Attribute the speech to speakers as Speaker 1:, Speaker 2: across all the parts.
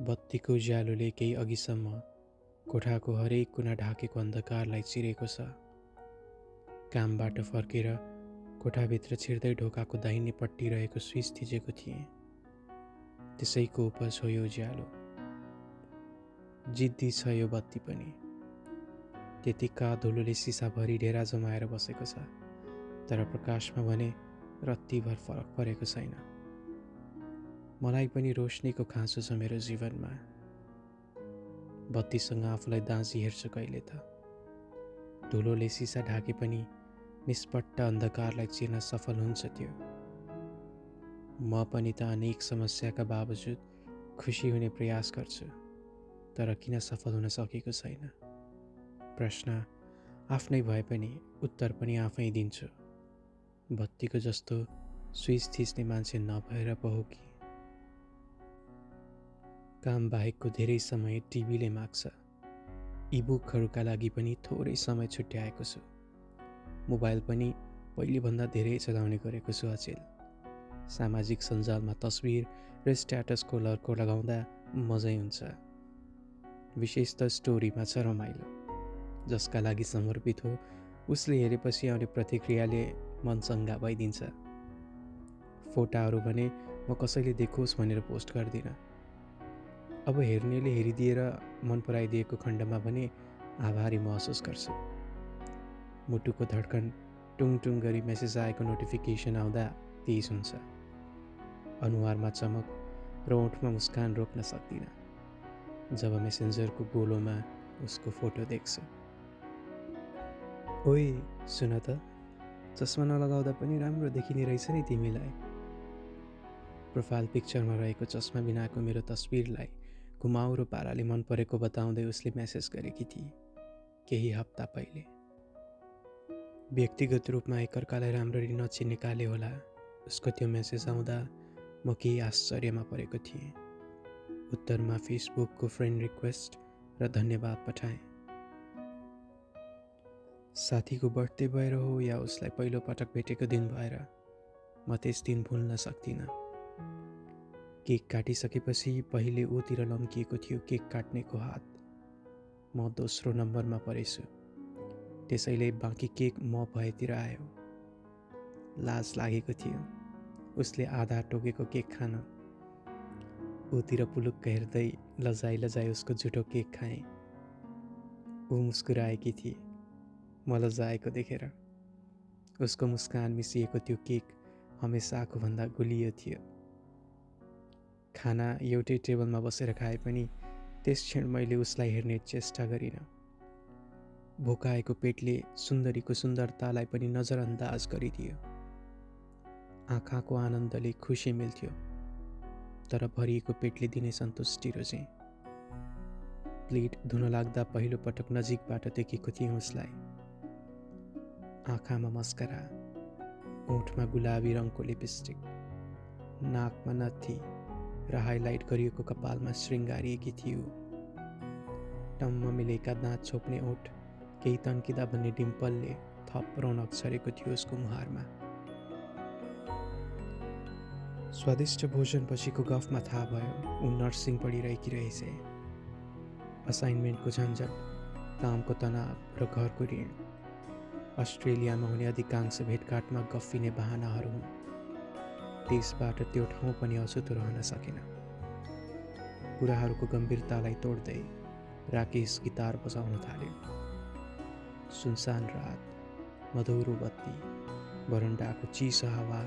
Speaker 1: बत्तीको उज्यालोले केही अघिसम्म कोठाको हरेक कुना ढाकेको अन्धकारलाई चिरेको छ। कामबाट फर्केर कोठाभित्र छिर्दै ढोकाको दाहिनेपट्टि रहेको स्विच थिचेको थिएँ। त्यसैको उपज हो यो उज्यालो जिद्दी छ यो बत्ती पनि। त्यतिका धुलोले सिसाभरि ढेरा जमाएर बसेको छ तर प्रकाशमा भने रत्तिभर फरक परेको छैन। मलाई पनि रोशनीको खाँचो छ मेरो जीवनमा। बत्तीसँग आफूलाई दाँजी हेर्छु कहिले त। धुलोले सिसा ढाके पनि निष्पट्ट अन्धकारलाई चिर्न सफल हुन्छ त्यो। म पनि त अनेक समस्याका बावजुद खुसी हुने प्रयास गर्छु तर किन सफल हुन सकेको छैन? प्रश्न आफ्नै भए पनि उत्तर पनि आफै दिन्छु। बत्तीको जस्तो स्विच थिच्ने मान्छे नभएर पो हो कि? काम बाहेकको धेरै समय टिभीले माग्छ। इबुकहरूका लागि पनि थोरै समय छुट्याएको छु। मोबाइल पनि पहिलेभन्दा धेरै चलाउने गरेको छु अचेल। सामाजिक सञ्जालमा तस्विर र स्ट्याटसको लर्को लगाउँदा मजै हुन्छ। विशेष त स्टोरीमा छ रमाइलो। जसका लागि समर्पित हो उसले हेरेपछि आउने प्रतिक्रियाले मन चङ्गा भइदिन्छ। फोटाहरू भने म कसैले देखोस् भनेर पोस्ट गर्दिनँ। अब हेर्नेले हेरिदिएर मन पराइदिएको खण्डमा पनि आभारी महसुस गर्छु। मुटुको धड्कन टुङ टुङ गरी मेसेज आएको नोटिफिकेसन आउँदा तेज हुन्छ। अनुहारमा चमक र ओठमा मुस्कान रोक्न सक्दिनँ। जब मेसेन्जरको गोलोमा उसको फोटो देख्छु। ओइ सुन त चस्मा नलगाउँदा पनि राम्रो देखिने रहेछ नि तिमीलाई। प्रोफाइल पिक्चरमा रहेको चस्मा बिनाको मेरो तस्विरलाई घुमाउरो पाराले मन परेको बताउँदै उसले म्यासेज गरेकी थिए केही हप्ता पहिले। व्यक्तिगत रूपमा एकअर्कालाई राम्ररी नचिनेकाले होला उसको त्यो म्यासेज आउँदा म केही आश्चर्यमा परेको थिएँ। उत्तरमा फेसबुकको फ्रेन्ड रिक्वेस्ट र धन्यवाद पठाएँ। साथीको बर्थडे भएर हो या उसलाई पहिलो पटक भेटेको दिन भएर म त्यस दिन भुल्न सक्दिनँ। केक काटिसकेपछि पहिले ऊतिर लम्किएको थियो केक काट्नेको हात। म दोस्रो नम्बरमा परेछु। त्यसैले बाँकी केक म भएतिर आयो। लाज लागेको थियो। उसले आधा टोकेको केक खान। ऊतिर पुलुक्क हेर्दै लजाइ लजाइ उसको झुटो केक खाएँ। ऊ मुस्कुराएकी थिए। म लजाएको देखेर। उसको मुस्कान मिसिएको त्यो केक हमेसा आफूभन्दा गुलियो थियो। खाना एउटै टेबलमा बसेर खाए पनि त्यस क्षण मैले उसलाई हेर्ने चेष्टा गरिनँ। भोकाएको पेटले सुन्दरीको सुन्दरतालाई पनि नजरअन्दाज गरिदियो। आँखाको आनन्दले खुसी मिल्थ्यो तर भरिएको पेटले दिने सन्तुष्टि रोजे। प्लेट धुन लाग्दा पहिलो पटक नजिकबाट देखेको थिएँ उसलाई। आँखामा मस्करा ओठमा गुलाबी रङको लिपस्टिक नाकमा नथी। र हाइलाइट गरिएको कपालमा शृङ्गारिएकी थियो। टम्म मिलेका दाँत छोप्ने ओठ केही तन्किँदा भन्ने डिम्पलले थप रौनक छरेको थियो उसको मुहारमा। स्वादिष्ट भोजन पछिको गफमा थाहा भयो ऊ नर्सिङ पढिरहेकी रहेछ। असाइनमेन्टको झन्झट कामको तनाव र घरको ऋण। अस्ट्रेलियामा हुने अधिकांश भेटघाटमा गफिने बाहनाहरू हुन्। त्यसबाट त्यो ठाउँ पनि अछुतो रहन सकेन। कुराहरूको गम्भीरतालाई तोड्दै राकेश गिटार बजाउन थाल्यो। सुनसान रात मधुरो बत्ती बरन्डाको चिसो हावा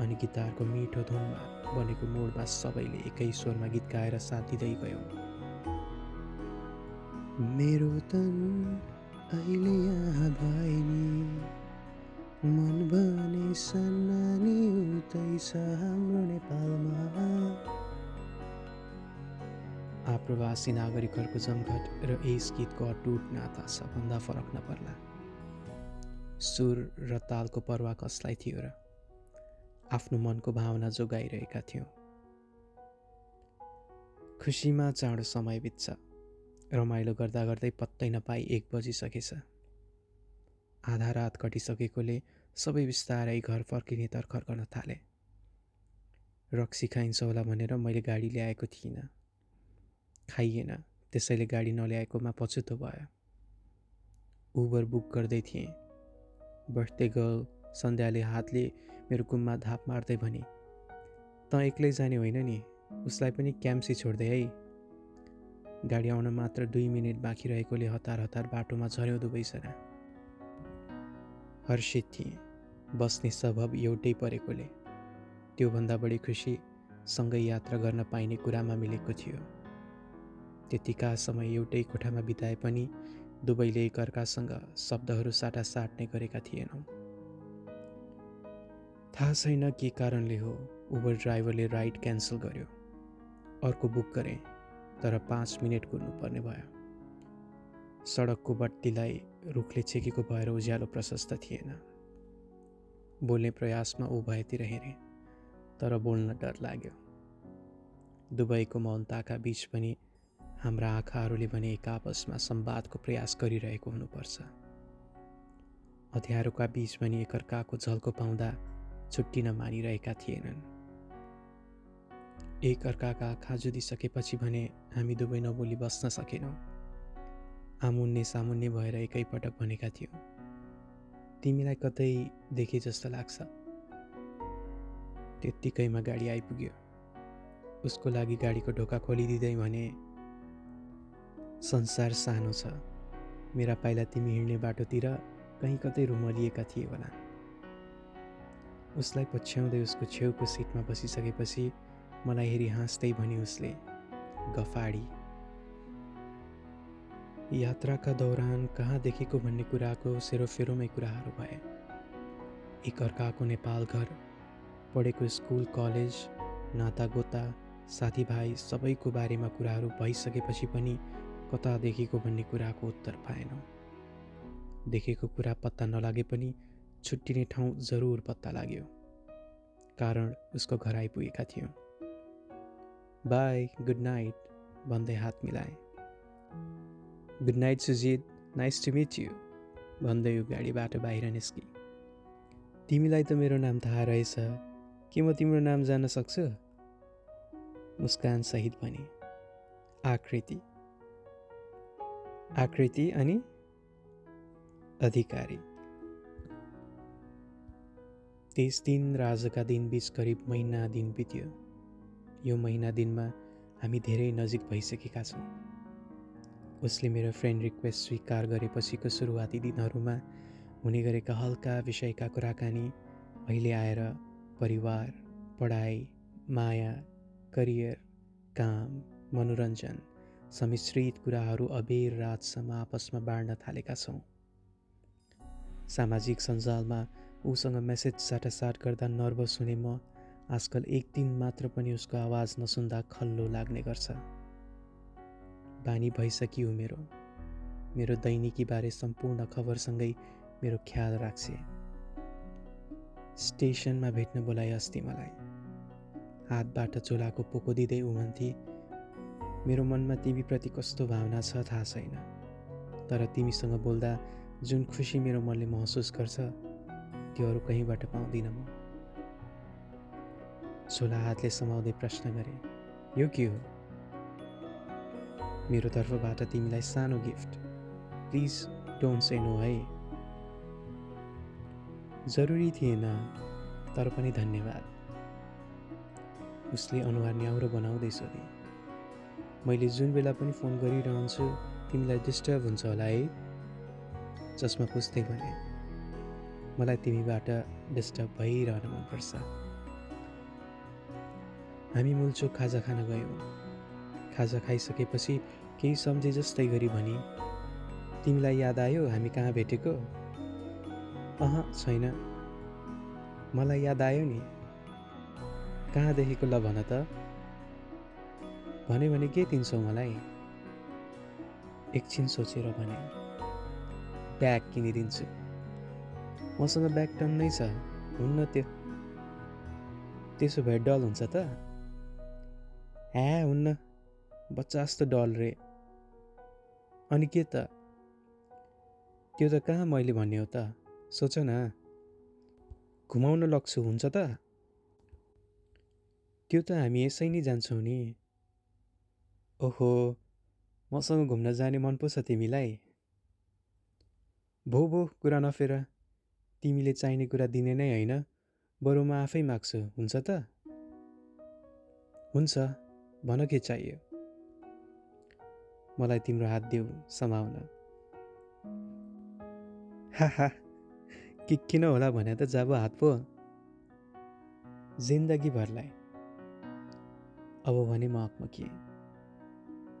Speaker 1: अनि गिटारको मिठो धुनमा बनेको मोडमा सबैले एकै स्वरमा गीत गाएर साथ दिँदै गयो। मेरो तन अहिले यहाँ भए मन भने सन्नानी उतै छ हाम्रो नेपालमा। आप्रवासी नागरिकहरूको जमघट र यस गीतको अटुट नाता सबभन्दा फरक नपर्ला। सुर र तालको पर्वा कसलाई थियो र आफ्नो मनको भावना जोगाइरहेका थियौँ। खुसीमा चाँडो समय बित्छ। रमाइलो गर्दा गर्दै पत्तै नपाई एक बजिसकेछ। आधा रात कटिसकेकोले सबै बिस्तारै घर फर्किने तर्खर गर्न थाले। रक्सी खाइन्छ होला भनेर मैले गाडी ल्याएको थिइनँ। खाइएन त्यसैले गाडी नल्याएकोमा पछुतो भयो। उबर बुक गर्दै थिएँ। बर्थडे गर्ल सन्ध्याले हातले मेरो कुममा धाप मार्दै भने त एक्लै जाने होइन नि उसलाई पनि क्याम्सी छोड्दै है। गाडी आउन मात्र दुई मिनट बाँकी रहेकोले हतार हतार बाटोमा झऱ्यौँ दुवैजना हर्षित थिएँ बस्ने स्वभाव एउटै परेकोले त्योभन्दा बढी खुसी सँगै यात्रा गर्न पाइने कुरामा मिलेको थियो। त्यतिका समय एउटै कोठामा बिताए पनि दुवैले एकअर्कासँग शब्दहरू साटासाट नै गरेका थिएनौँ। थाहा छैन के कारणले हो उबर ड्राइभरले राइड क्यान्सल गर्यो। अर्को बुक गरेँ तर पाँच मिनट कुर्नुपर्ने भयो। सडकको बत्तीलाई रुखले छेकेको भएर उज्यालो प्रशस्त थिएन। बोल्ने प्रयासमा ऊ भएतिर हेरेँ तर बोल्न डर लाग्यो। दुबईको मौनताका बिच पनि हाम्रा आँखाहरूले भने एक आपसमा संवादको प्रयास गरिरहेको हुनुपर्छ। अध्यारोका बिच पनि एकअर्काको झल्को पाउँदा छुट्टिन मानिरहेका थिएनन्। एक अर्काका आँखा जुदिसकेपछि भने हामी दुवै नबोली बस्न सकेनौँ। आमुन्ने सामुन्ने भएर एकैपटक भनेका थियौँ। तिमीलाई कतै देखे जस्तो लाग्छ। त्यत्तिकैमा गाडी आइपुग्यो। उसको लागि गाडीको ढोका खोलिदिँदै भने संसार सानो छ। मेरा पाइला तिमी हिँड्ने बाटोतिर कहीँ कतै रुमलिएका थिए होला। उसलाई पछ्याउँदै उसको छेउको सिटमा बसिसकेपछि मलाई हेरी हाँस्दै भने उसले गफाडी। यात्राका दौरान कहाँ देखेको भन्ने कुराको सेरोफेरोमै कुराहरू भए एकअर्काको नेपाल घर पढेको स्कुल कलेज नातागोता साथीभाइ सबैको बारेमा कुराहरू भइसकेपछि पनि कता देखेको भन्ने कुराको उत्तर पाएनौँ देखेको कुरा पत्ता नलागे पनि छुट्टिने ठाउँ जरुर पत्ता लाग्यो। कारण उसको घर आइपुगेका थियौँ। बाई गुड नाइट भन्दै हात मिलाए। Good night Sujit nice to meet you भन्दै यो गाडीबाट बाहिर निस्के। तिमीलाई त मेरो नाम थाहा रहेछ। के म तिम्रो नाम जान्न सक्छु? मुस्कान सहित भने। आकृति। आकृति अनि अधिकारी। त्यस दिन राजका दिन बिच करिब महिना दिन बित्यो। यो महिना दिनमा हामी धेरै नजिक भइसकेका छौँ। उसले मेरो फ्रेन्ड रिक्वेस्ट स्वीकार गरेपछिको सुरुवाती दिनहरूमा हुने गरेका हल्का विषयका कुराकानी अहिले आएर परिवार पढाइ माया करियर काम मनोरञ्जन सम्मिश्रित कुराहरू अबेर रातसम्म आपसमा बाँड्न थालेका छौँ। सामाजिक सञ्जालमा उसँग मेसेज साटासाट गर्दा नर्भस हुने म आजकल एक दिन मात्र पनि उसको आवाज नसुन्दा खल्लो लाग्ने गर्छ। बानी भइसक्यो मेरो। मेरो दैनिकीबारे सम्पूर्ण खबरसँगै मेरो ख्याल राख्छे स्टेसनमा भेट्न बोलाए अस्ति मलाई। हातबाट चोलाको पोको दिँदै उमन्थे मेरो मनमा तिमीप्रति कस्तो भावना छ थाहा छैन। तर तिमीसँग बोल्दा जुन खुसी मेरो मनले महसुस गर्छ त्यो अरू कहीँबाट पाउँदिनँ म। झोला हातले समाउँदै प्रश्न गरे यो के हो? मेरो तर्फबाट तिमीलाई सानो gift. Please don't say no है। जरुरी थिएन तर पनि धन्यवाद। उसले अनुहार न्याउरो बनाउँदै सोधे। मैले जुन बेला पनि फोन गरिरहन्छु तिमीलाई डिस्टर्ब हुन्छ होला है? जसमा पुस्दै भने मलाई तिमीबाट डिस्टर्ब भइरहन मनपर्छ। हामी मुलचोक खाजा खान गयौँ। खाजा खाइसकेपछि केही सम्झे जस्तै गरी भने तिमीलाई याद आयो हामी कहाँ भेटेको? अह छैन। मलाई याद आयो नि। कहाँदेखिको ल भन त। भन्यो भने के दिन्छौ मलाई? एकछिन सोचेर भने ब्याग किनिदिन्छु। मसँग ब्याग टन्नै छ। हुन्न त्यो। त्यसो भए डल हुन्छ त? ह्या हुन्न। बच्चा जस्तो डल रे। अनि के त? त्यो त? कहाँ मैले भन्ने हो त? सोच न। घुमाउन लग्छु हुन्छ त? त्यो त? हामी यसै नै जान्छौँ नि। ओहो मसँग घुम्न जाने मन पो छ तिमीलाई। भो भो कुरा नफेर। तिमीले चाहिने कुरा दिने नै होइन। बरु म आफै माग्छु हुन्छ त? हुन्छ भन के चाहियो। मलाई तिम्रो हात देऊ समाउन। हा कि किन होला भने त जाबो हात पो। जिन्दगीभरलाई। अब भने म अकमकिएँ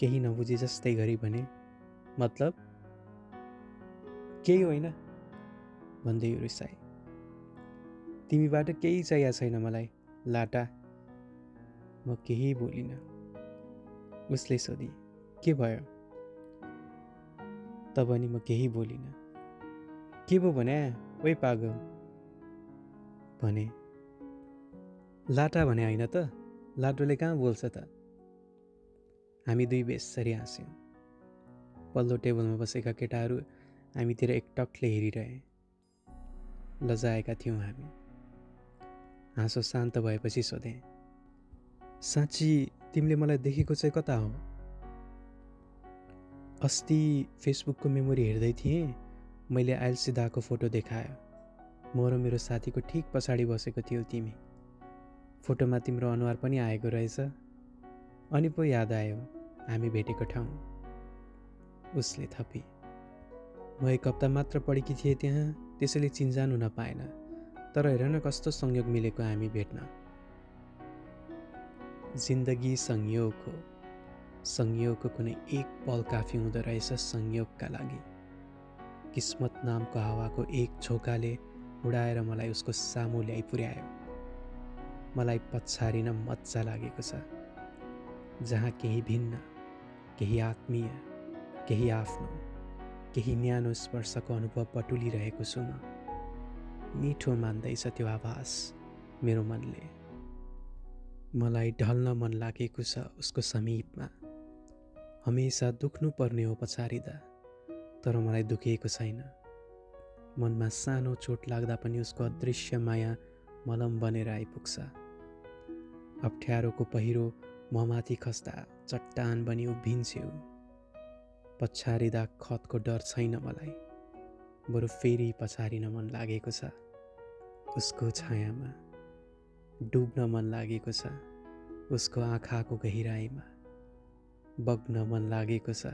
Speaker 1: केही नबुझे जस्तै गरी भने मतलब? केही होइन भन्दै यो रिसाए तिमीबाट केही चाहिएको छैन मलाई लाटा। म केही बोलिनँ। उसले सोधी। के भयो? तब नि म केही बोलिनँ। के पो भने ओइ पागल? भने लाटा भने होइन त लाटोले कहाँ बोल्छ त? हामी दुई बेसरी हाँस्यौँ। पल्लो टेबलमा बसेका केटाहरू हामीतिर एकटकले हेरिरहे। लजाएका थियौँ हामी। हाँसो शान्त भएपछि सोधेँ साँच्ची तिमीले मलाई देखेको चाहिँ कता हो? अस्ति फेसबुकको मेमोरी हेर्दै थिएँ। मैले आइलसिदाको फोटो देखायो। म र मेरो साथीको ठिक पछाडि बसेको थियो तिमी। फोटोमा तिम्रो अनुहार पनि आएको रहेछ। अनि पो याद आयो हामी भेटेको ठाउँ। उसले थपी। म एक हप्ता मात्र पढेकी थिएँ त्यहाँ त्यसैले चिन्जान हुन पाएन। तर हेर न कस्तो संयोग मिलेको हामी भेट्न। जिन्दगी संयोग हो। संयोगको कुनै एक पल काफी हुँदो रहेछ संयोगका लागि। किस्मत नामको हावाको एक झोकाले उडाएर मलाई उसको सामु ल्याइ पुर्यायो मलाई पछारिन मजा लागेको छ। जहाँ केही भिन्न केही आत्मीय केही आफ्नो केही न्यानो स्पर्शको अनुभव बटुलिरहेको छु म। मिठो मान्दैछ त्यो आभास मेरो मनले। मलाई ढल्न मन लागेको छ उसको समीपमा। हमेसा दुख्नु पर्ने हो पछारिँदा तर मलाई दुखिएको छैन। मनमा सानो चोट लाग्दा पनि उसको अदृश्य माया मलम बनेर आइपुग्छ। अप्ठ्यारोको पहिरो ममाथि खस्दा चट्टान बनी उभिन्छ्यौ। पछारिँदा खतको डर छैन मलाई। बरु फेरि पछारिन मन लागेको छ। उसको छायामा डुब्न मन लागेको छ। उसको आँखाको गहिराइमा बग्न मन लागेको छ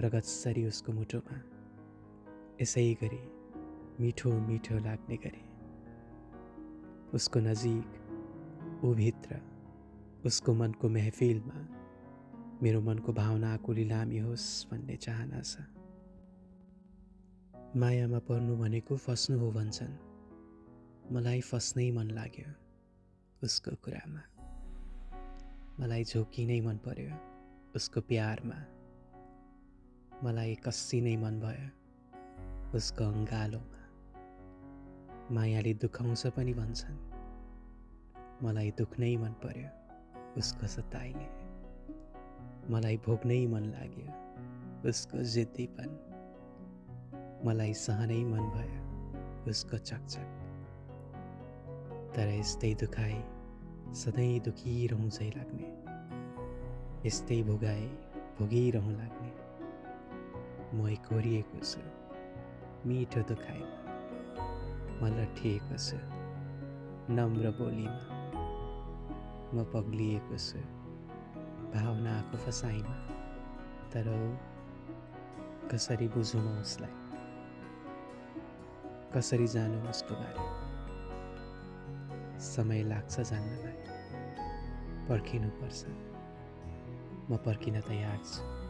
Speaker 1: रगतसरी उसको मुटुमा। यसै गरी मिठो मिठो लाग्ने गरी। उसको नजिक उभित्र उसको मनको महफिलमा मेरो मनको भावनाको लिलामी होस् भन्ने चाहना छ। मायामा पर्नु भनेको फस्नु हो भन्छन्। मलाई फस्नै मन लाग्यो उसको कुरामा। मलाई झोकी मन पर्यो। उसको प्यारमा। मलाई कस्सी नै मन भयो उसको अङ्गालोमा मायाले दुखाउँछ पनि भन्छन्। मलाई दुख्नै मन पर्यो उसको सताइले मलाई भोग्नै मन लाग्यो उसको जिद्दीपन मलाई सहनै मन भयो उसको चकचक। तर यस्तै दुखाए सधैँ दुखिरहँ चाहिँ लाग्ने। यस्तै भोगाए भोगिरहँ लाग्ने। म कोरिएको छु। मिठो दुखाइमा म लठिएको छु। नम्र बोलीमा। म पग्लिएको छु। भावनाको फसाइमा। तर कसरी बुझौँ उसलाई? कसरी जानु उसको बारे? समय लाग्छ जान्नलाई। पर्खिनुपर्छ। म पर्खिन तयार छु।